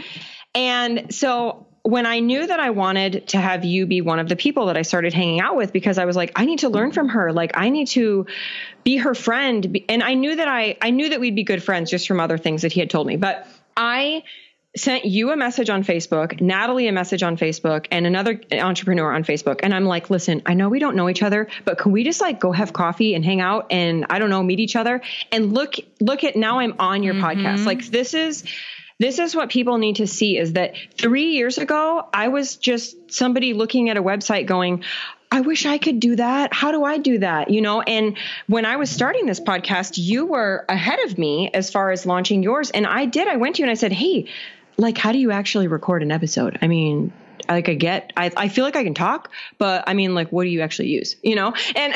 And so when I knew that I wanted to have you be one of the people that I started hanging out with because I was like I need to learn from her like I need to be her friend and I knew that I I knew that we'd be good friends just from other things that he had told me but I sent you a message on Facebook, Natalie a message on Facebook, and another entrepreneur on Facebook. And I'm like, listen, I know we don't know each other, but can we just like go have coffee and hang out and I don't know, meet each other? And look, look at now I'm on your mm-hmm. podcast. Like this is this is what people need to see is that three years ago, I was just somebody looking at a website going, I wish I could do that. How do I do that? You know, and when I was starting this podcast, you were ahead of me as far as launching yours. And I did. I went to you and I said, Hey, like, how do you actually record an episode? I mean, like I get, I, I feel like I can talk, but I mean, like, what do you actually use? You know, and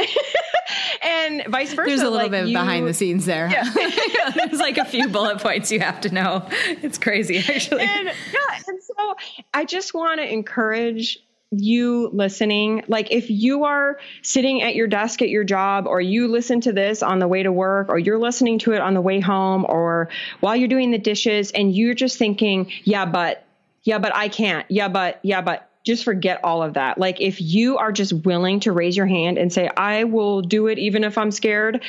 and vice versa. There's a little like bit you, behind the scenes there. Yeah. There's like a few bullet points you have to know. It's crazy, actually. And, yeah, and so I just want to encourage you listening like if you are sitting at your desk at your job or you listen to this on the way to work or you're listening to it on the way home or while you're doing the dishes and you're just thinking yeah but yeah, but I can't. Yeah, but, yeah, but just forget all of that. Like if you are just willing to raise your hand and say, I will do it even if I'm scared,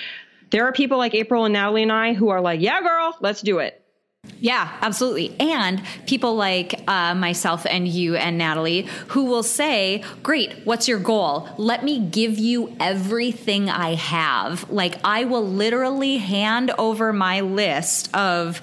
there are people like April and Natalie and I who are like, yeah, girl, let's do it. Yeah, absolutely. And people like uh, myself and you and Natalie who will say, Great, what's your goal? Let me give you everything I have. Like, I will literally hand over my list of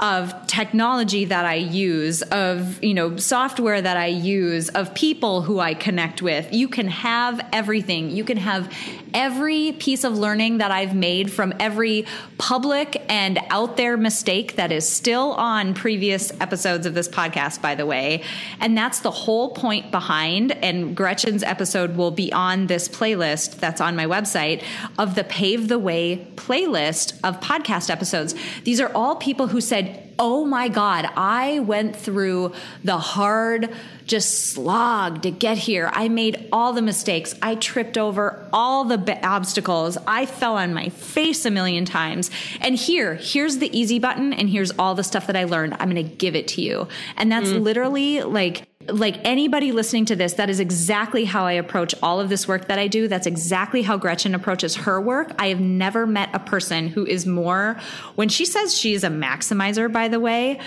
of technology that I use, of, you know, software that I use, of people who I connect with. You can have everything. You can have every piece of learning that I've made from every public and out there mistake that is still on previous episodes of this podcast, by the way. And that's the whole point behind, and Gretchen's episode will be on this playlist that's on my website of the Pave the Way playlist of podcast episodes. These are all people who said, said, Oh my God, I went through the hard, just slog to get here. I made all the mistakes. I tripped over all the b- obstacles. I fell on my face a million times. And here, here's the easy button, and here's all the stuff that I learned. I'm going to give it to you. And that's mm. literally like, like anybody listening to this, that is exactly how I approach all of this work that I do. That's exactly how Gretchen approaches her work. I have never met a person who is more, when she says she's a maximizer, by the way,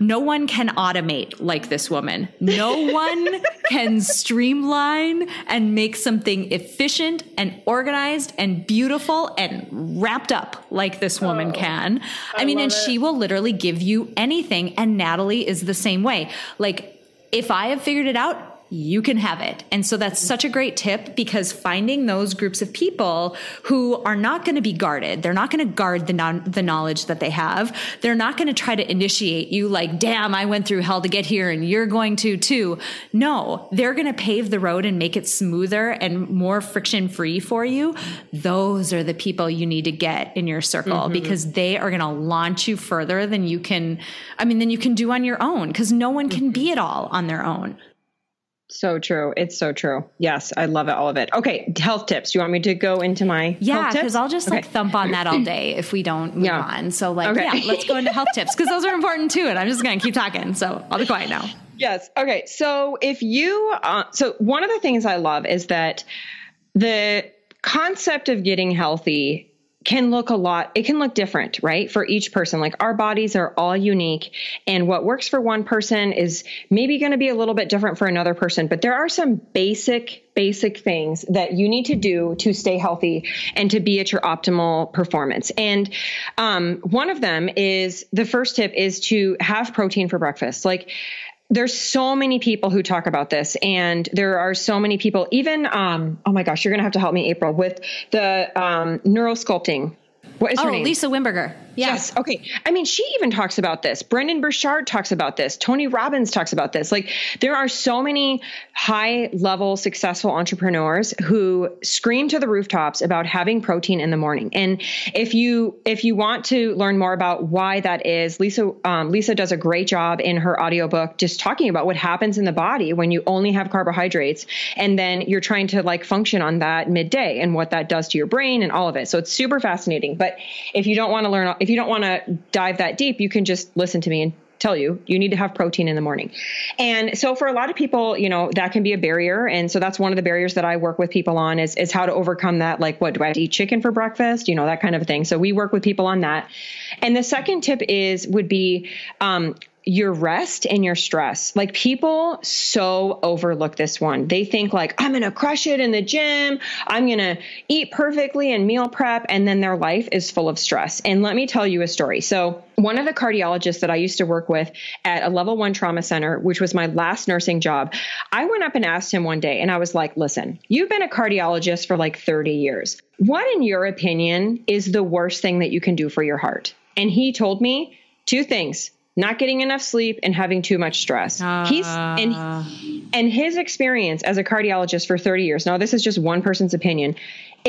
no one can automate like this woman. No one can streamline and make something efficient and organized and beautiful and wrapped up like this woman oh, can. I, I mean, and it. she will literally give you anything. And Natalie is the same way. Like, if I have figured it out, you can have it. And so that's such a great tip because finding those groups of people who are not going to be guarded, they're not going to guard the non- the knowledge that they have. They're not going to try to initiate you like, "Damn, I went through hell to get here and you're going to too." No, they're going to pave the road and make it smoother and more friction free for you. Those are the people you need to get in your circle mm-hmm. because they are going to launch you further than you can I mean than you can do on your own because no one can be it all on their own. So true. It's so true. Yes, I love it. All of it. Okay, health tips. You want me to go into my yeah? Because I'll just okay. like thump on that all day if we don't move yeah. on. So like okay. yeah, let's go into health tips because those are important too. And I'm just gonna keep talking. So I'll be quiet now. Yes. Okay. So if you, uh, so one of the things I love is that the concept of getting healthy can look a lot, it can look different, right? For each person. Like our bodies are all unique. And what works for one person is maybe going to be a little bit different for another person. But there are some basic, basic things that you need to do to stay healthy and to be at your optimal performance. And um, one of them is the first tip is to have protein for breakfast. Like, there's so many people who talk about this and there are so many people even um, oh my gosh you're gonna have to help me april with the um, neurosculpting what is oh, her name? Lisa Wimberger. Yes. Okay. I mean, she even talks about this. Brendon Burchard talks about this. Tony Robbins talks about this. Like, there are so many high level successful entrepreneurs who scream to the rooftops about having protein in the morning. And if you if you want to learn more about why that is, Lisa um, Lisa does a great job in her audiobook just talking about what happens in the body when you only have carbohydrates, and then you're trying to like function on that midday and what that does to your brain and all of it. So it's super fascinating. But if you don't want to learn, if you don't want to dive that deep, you can just listen to me and tell you you need to have protein in the morning. And so for a lot of people, you know, that can be a barrier. And so that's one of the barriers that I work with people on is, is how to overcome that. Like, what do I eat chicken for breakfast? You know, that kind of thing. So we work with people on that. And the second tip is, would be, um, your rest and your stress. Like people so overlook this one. They think like I'm going to crush it in the gym, I'm going to eat perfectly and meal prep and then their life is full of stress. And let me tell you a story. So, one of the cardiologists that I used to work with at a level 1 trauma center, which was my last nursing job, I went up and asked him one day and I was like, "Listen, you've been a cardiologist for like 30 years. What in your opinion is the worst thing that you can do for your heart?" And he told me two things not getting enough sleep and having too much stress. Uh, He's and and his experience as a cardiologist for 30 years. Now this is just one person's opinion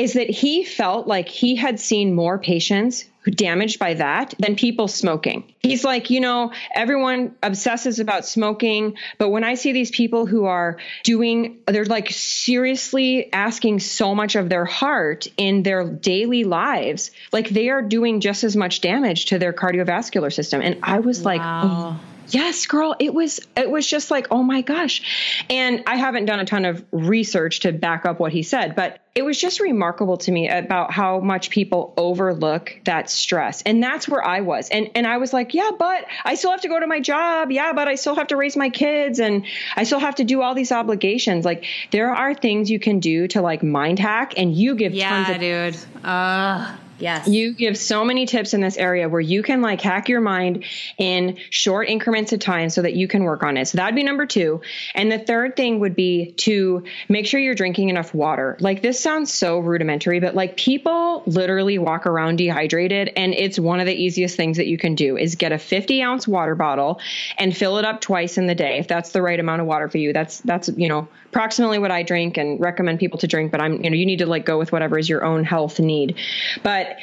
is that he felt like he had seen more patients who damaged by that than people smoking. He's like, you know, everyone obsesses about smoking, but when I see these people who are doing, they're like seriously asking so much of their heart in their daily lives, like they are doing just as much damage to their cardiovascular system. And I was wow. like, oh Yes, girl, it was it was just like, "Oh my gosh." And I haven't done a ton of research to back up what he said, but it was just remarkable to me about how much people overlook that stress. And that's where I was. And and I was like, "Yeah, but I still have to go to my job. Yeah, but I still have to raise my kids and I still have to do all these obligations." Like there are things you can do to like mind hack and you give yeah, tons of dude. Uh Yes. You give so many tips in this area where you can like hack your mind in short increments of time so that you can work on it. So that'd be number two. And the third thing would be to make sure you're drinking enough water. Like this sounds so rudimentary, but like people literally walk around dehydrated. And it's one of the easiest things that you can do is get a 50 ounce water bottle and fill it up twice in the day. If that's the right amount of water for you, that's, that's, you know, approximately what I drink and recommend people to drink, but I'm, you know, you need to like go with whatever is your own health need. But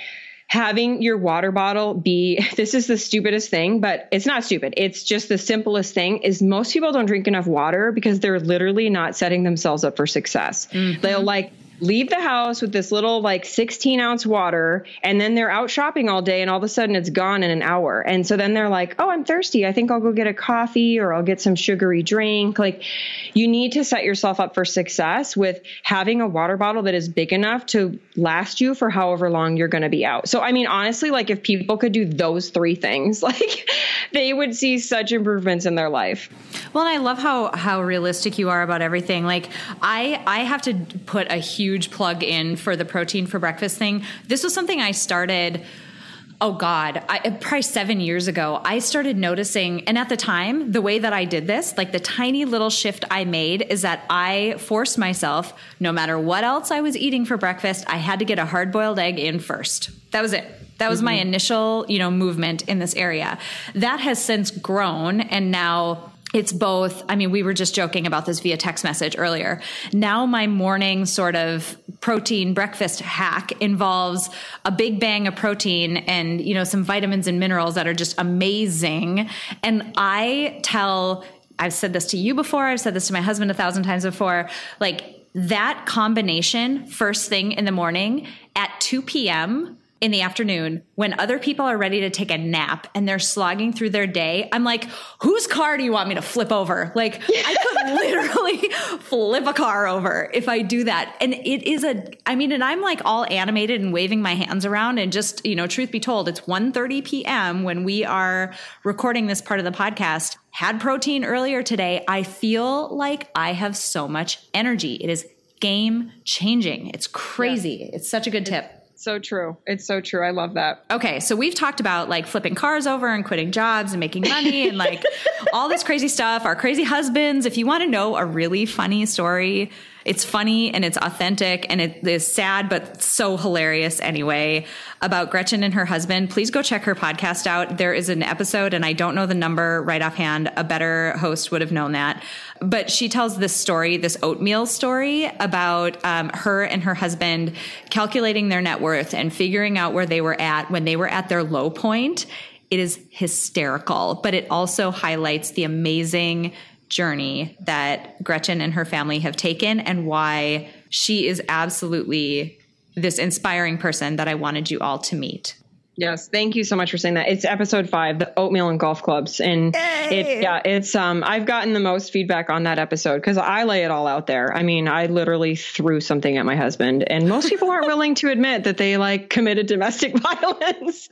having your water bottle be this is the stupidest thing, but it's not stupid. It's just the simplest thing is most people don't drink enough water because they're literally not setting themselves up for success. Mm-hmm. They'll like leave the house with this little like 16 ounce water and then they're out shopping all day and all of a sudden it's gone in an hour. And so then they're like oh i'm thirsty. I think i'll go get a coffee or i'll get some sugary drink. Like you need to set yourself up for success with having a water bottle that is big enough to last you for however long you're going to be out. So i mean honestly like if people could do those three things like they would see such improvements in their life. Well and i love how how realistic you are about everything. Like i i have to put a huge huge plug in for the protein for breakfast thing. This was something I started oh god I, probably seven years ago i started noticing and at the time the way that i did this like the tiny little shift i made is that i forced myself no matter what else i was eating for breakfast i had to get a hard boiled egg in first that was it that was mm-hmm. my initial you know movement in this area that has since grown and now it's both. I mean we were just joking about this via text message earlier. Now my morning sort of protein breakfast hack involves a big bang of protein and you know some vitamins and minerals that are just amazing. And i tell i've said this to you before i've said this to my husband a thousand times before like that combination first thing in the morning at 2 p.m in the afternoon when other people are ready to take a nap and they're slogging through their day, I'm like, whose car do you want me to flip over? Like, I could literally flip a car over if I do that. And it is a, I mean, and I'm like all animated and waving my hands around and just, you know, truth be told, it's 1.30 p.m. when we are recording this part of the podcast. Had protein earlier today. I feel like I have so much energy. It is game changing. It's crazy. Yeah. It's such a good tip. So true. It's so true. I love that. Okay, so we've talked about like flipping cars over and quitting jobs and making money and like all this crazy stuff, our crazy husbands. If you want to know a really funny story, it's funny and it's authentic and it is sad, but so hilarious anyway about Gretchen and her husband. Please go check her podcast out. There is an episode, and I don't know the number right offhand. A better host would have known that. But she tells this story, this oatmeal story about um, her and her husband calculating their net worth and figuring out where they were at when they were at their low point. It is hysterical, but it also highlights the amazing journey that Gretchen and her family have taken and why she is absolutely this inspiring person that I wanted you all to meet. Yes, thank you so much for saying that. It's episode five, the oatmeal and golf clubs, and it yeah, it's um I've gotten the most feedback on that episode because I lay it all out there. I mean, I literally threw something at my husband, and most people aren't willing to admit that they like committed domestic violence.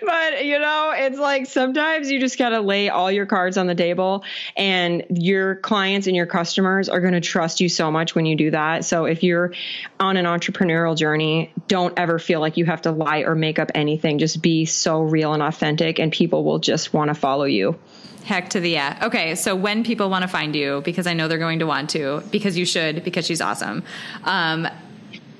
but you know, it's like sometimes you just gotta lay all your cards on the table, and your clients and your customers are going to trust you so much when you do that. So if you're on an entrepreneurial journey, don't ever feel like you have to lie or make up anything just be so real and authentic, and people will just want to follow you. Heck to the yeah. Okay, so when people want to find you, because I know they're going to want to, because you should, because she's awesome. Um,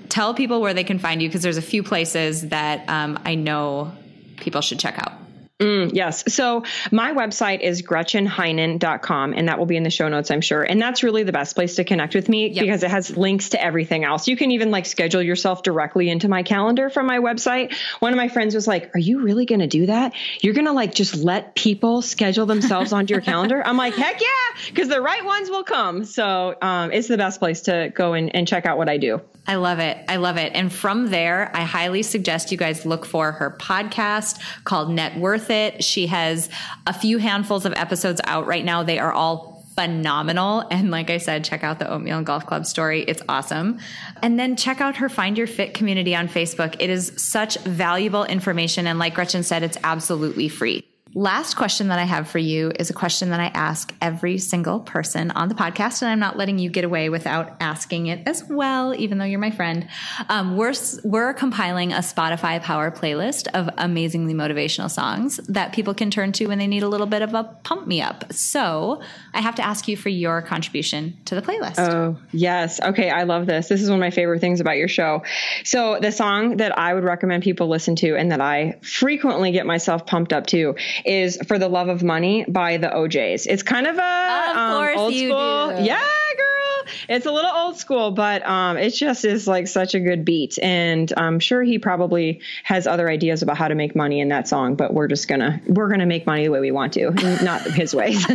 tell people where they can find you, because there's a few places that um, I know people should check out. Mm, yes. So my website is gretchenheinen.com and that will be in the show notes, I'm sure. And that's really the best place to connect with me yep. because it has links to everything else. You can even like schedule yourself directly into my calendar from my website. One of my friends was like, Are you really going to do that? You're going to like just let people schedule themselves onto your calendar? I'm like, Heck yeah, because the right ones will come. So um, it's the best place to go and, and check out what I do. I love it. I love it. And from there, I highly suggest you guys look for her podcast called Net Worth It. She has a few handfuls of episodes out right now. They are all phenomenal. And like I said, check out the Oatmeal and Golf Club story. It's awesome. And then check out her Find Your Fit community on Facebook. It is such valuable information. And like Gretchen said, it's absolutely free. Last question that I have for you is a question that I ask every single person on the podcast, and I'm not letting you get away without asking it as well, even though you're my friend. Um, we're we're compiling a Spotify Power playlist of amazingly motivational songs that people can turn to when they need a little bit of a pump me up. So I have to ask you for your contribution to the playlist. Oh yes, okay, I love this. This is one of my favorite things about your show. So the song that I would recommend people listen to, and that I frequently get myself pumped up to is For the Love of Money by the O'Jays. It's kind of a of um, old school. Do. Yeah. It's a little old school, but um, it just is like such a good beat. And I'm sure he probably has other ideas about how to make money in that song, but we're just gonna we're gonna make money the way we want to, not his ways.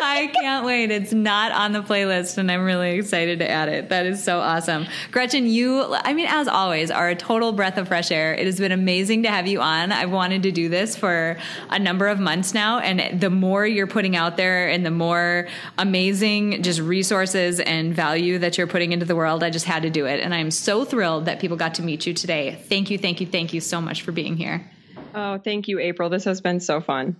I can't wait. It's not on the playlist, and I'm really excited to add it. That is so awesome. Gretchen, you, I mean, as always, are a total breath of fresh air. It has been amazing to have you on. I've wanted to do this for a number of months now, and the more you're putting out there and the more amazing just resources and value that you're putting into the world, I just had to do it. And I'm so thrilled that people got to meet you today. Thank you, thank you, thank you so much for being here. Oh, thank you, April. This has been so fun.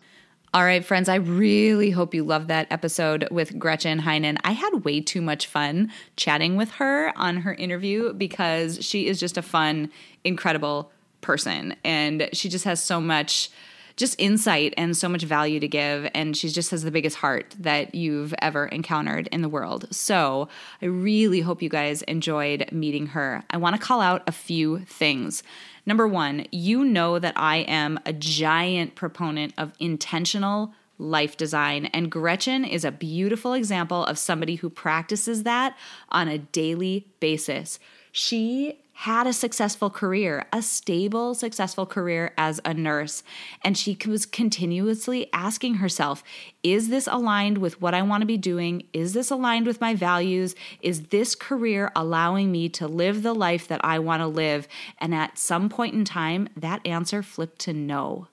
All right, friends, I really hope you loved that episode with Gretchen Heinen. I had way too much fun chatting with her on her interview because she is just a fun, incredible person. And she just has so much just insight and so much value to give. And she just has the biggest heart that you've ever encountered in the world. So I really hope you guys enjoyed meeting her. I want to call out a few things. Number one, you know that I am a giant proponent of intentional life design. And Gretchen is a beautiful example of somebody who practices that on a daily basis. She had a successful career, a stable, successful career as a nurse. And she was continuously asking herself, is this aligned with what I want to be doing? Is this aligned with my values? Is this career allowing me to live the life that I want to live? And at some point in time, that answer flipped to no.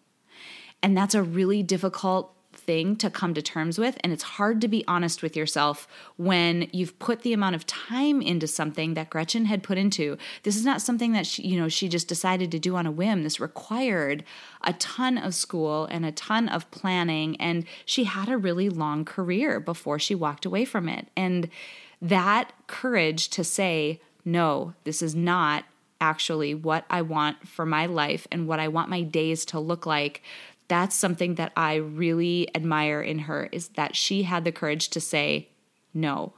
And that's a really difficult thing to come to terms with. And it's hard to be honest with yourself when you've put the amount of time into something that Gretchen had put into. This is not something that she, you know, she just decided to do on a whim. This required a ton of school and a ton of planning. And she had a really long career before she walked away from it. And that courage to say, no, this is not actually what I want for my life and what I want my days to look like that's something that I really admire in her is that she had the courage to say no.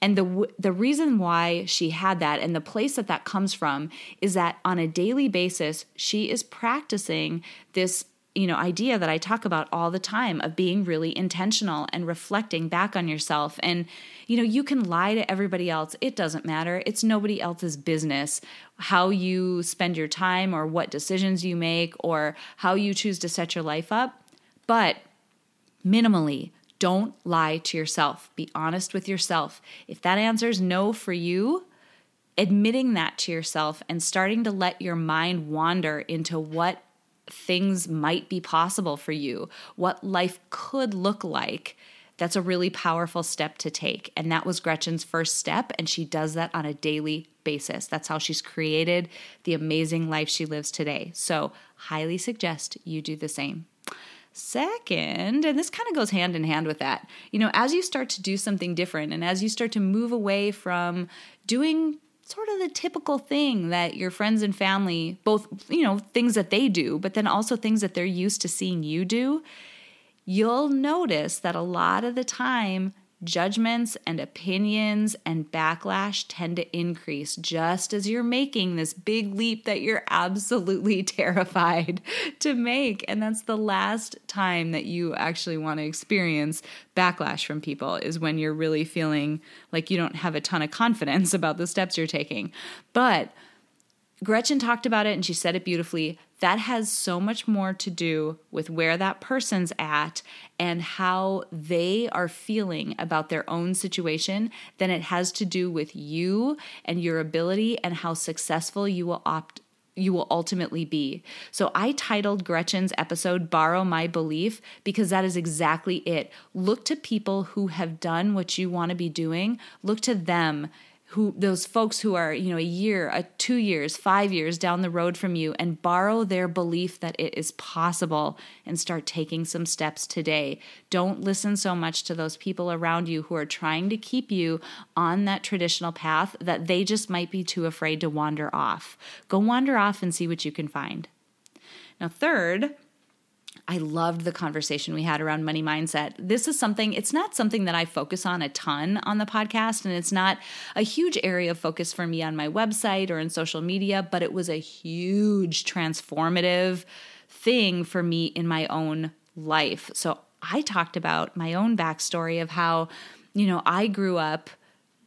And the the reason why she had that and the place that that comes from is that on a daily basis she is practicing this you know idea that I talk about all the time of being really intentional and reflecting back on yourself. And you know you can lie to everybody else. It doesn't matter. It's nobody else's business how you spend your time or what decisions you make or how you choose to set your life up. But minimally don't lie to yourself. Be honest with yourself. If that answer is no for you admitting that to yourself and starting to let your mind wander into what things might be possible for you, what life could look like. That's a really powerful step to take. And that was Gretchen's first step. And she does that on a daily basis. That's how she's created the amazing life she lives today. So, highly suggest you do the same. Second, and this kind of goes hand in hand with that, you know, as you start to do something different and as you start to move away from doing sort of the typical thing that your friends and family both you know things that they do but then also things that they're used to seeing you do you'll notice that a lot of the time judgments and opinions and backlash tend to increase just as you're making this big leap that you're absolutely terrified to make. And that's the last time that you actually want to experience backlash from people, is when you're really feeling like you don't have a ton of confidence about the steps you're taking. But Gretchen talked about it and she said it beautifully that has so much more to do with where that person's at and how they are feeling about their own situation than it has to do with you and your ability and how successful you will opt you will ultimately be. So I titled Gretchen's episode Borrow My Belief because that is exactly it. Look to people who have done what you want to be doing. Look to them who those folks who are you know a year a two years five years down the road from you and borrow their belief that it is possible and start taking some steps today. Don't listen so much to those people around you who are trying to keep you on that traditional path that they just might be too afraid to wander off. Go wander off and see what you can find. Now third I loved the conversation we had around money mindset. This is something, it's not something that I focus on a ton on the podcast, and it's not a huge area of focus for me on my website or in social media, but it was a huge transformative thing for me in my own life. So I talked about my own backstory of how, you know, I grew up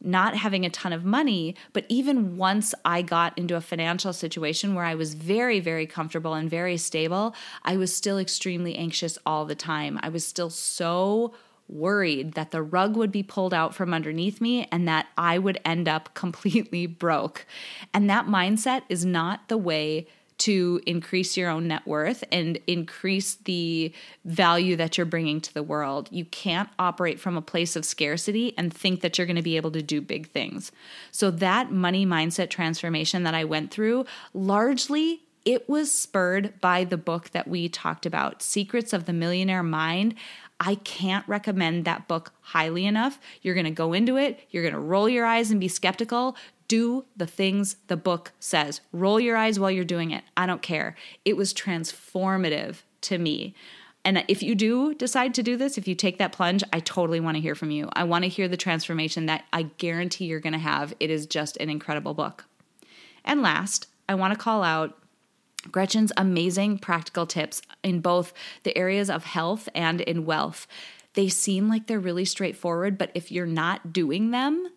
not having a ton of money. But even once I got into a financial situation where I was very, very comfortable and very stable, I was still extremely anxious all the time. I was still so worried that the rug would be pulled out from underneath me and that I would end up completely broke. And that mindset is not the way to increase your own net worth and increase the value that you're bringing to the world. You can't operate from a place of scarcity and think that you're going to be able to do big things. So, that money mindset transformation that I went through largely it was spurred by the book that we talked about, Secrets of the Millionaire Mind. I can't recommend that book highly enough. You're going to go into it, you're going to roll your eyes and be skeptical. Do the things the book says. Roll your eyes while you're doing it. I don't care. It was transformative to me. And if you do decide to do this, if you take that plunge, I totally want to hear from you. I want to hear the transformation that I guarantee you're going to have. It is just an incredible book. And last, I want to call out Gretchen's amazing practical tips in both the areas of health and in wealth. They seem like they're really straightforward, but if you're not doing them,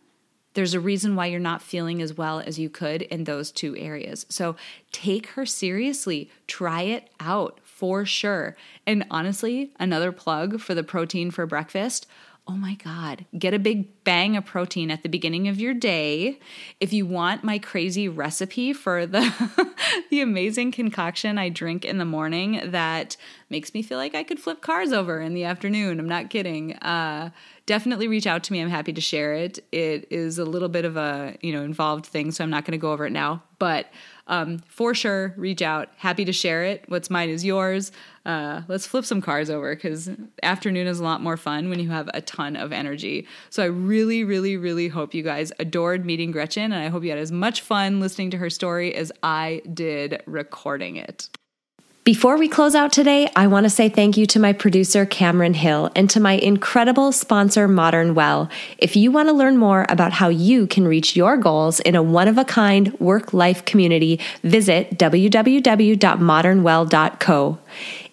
there's a reason why you're not feeling as well as you could in those two areas. So take her seriously, try it out for sure. And honestly, another plug for the protein for breakfast oh my God, get a big bang of protein at the beginning of your day. If you want my crazy recipe for the, the amazing concoction I drink in the morning that makes me feel like I could flip cars over in the afternoon, I'm not kidding. Uh, definitely reach out to me. I'm happy to share it. It is a little bit of a, you know, involved thing, so I'm not going to go over it now, but um, for sure, reach out. Happy to share it. What's mine is yours. Uh, let's flip some cars over because afternoon is a lot more fun when you have a ton of energy. So I really, really, really hope you guys adored meeting Gretchen, and I hope you had as much fun listening to her story as I did recording it. Before we close out today, I want to say thank you to my producer, Cameron Hill, and to my incredible sponsor, Modern Well. If you want to learn more about how you can reach your goals in a one of a kind work life community, visit www.modernwell.co.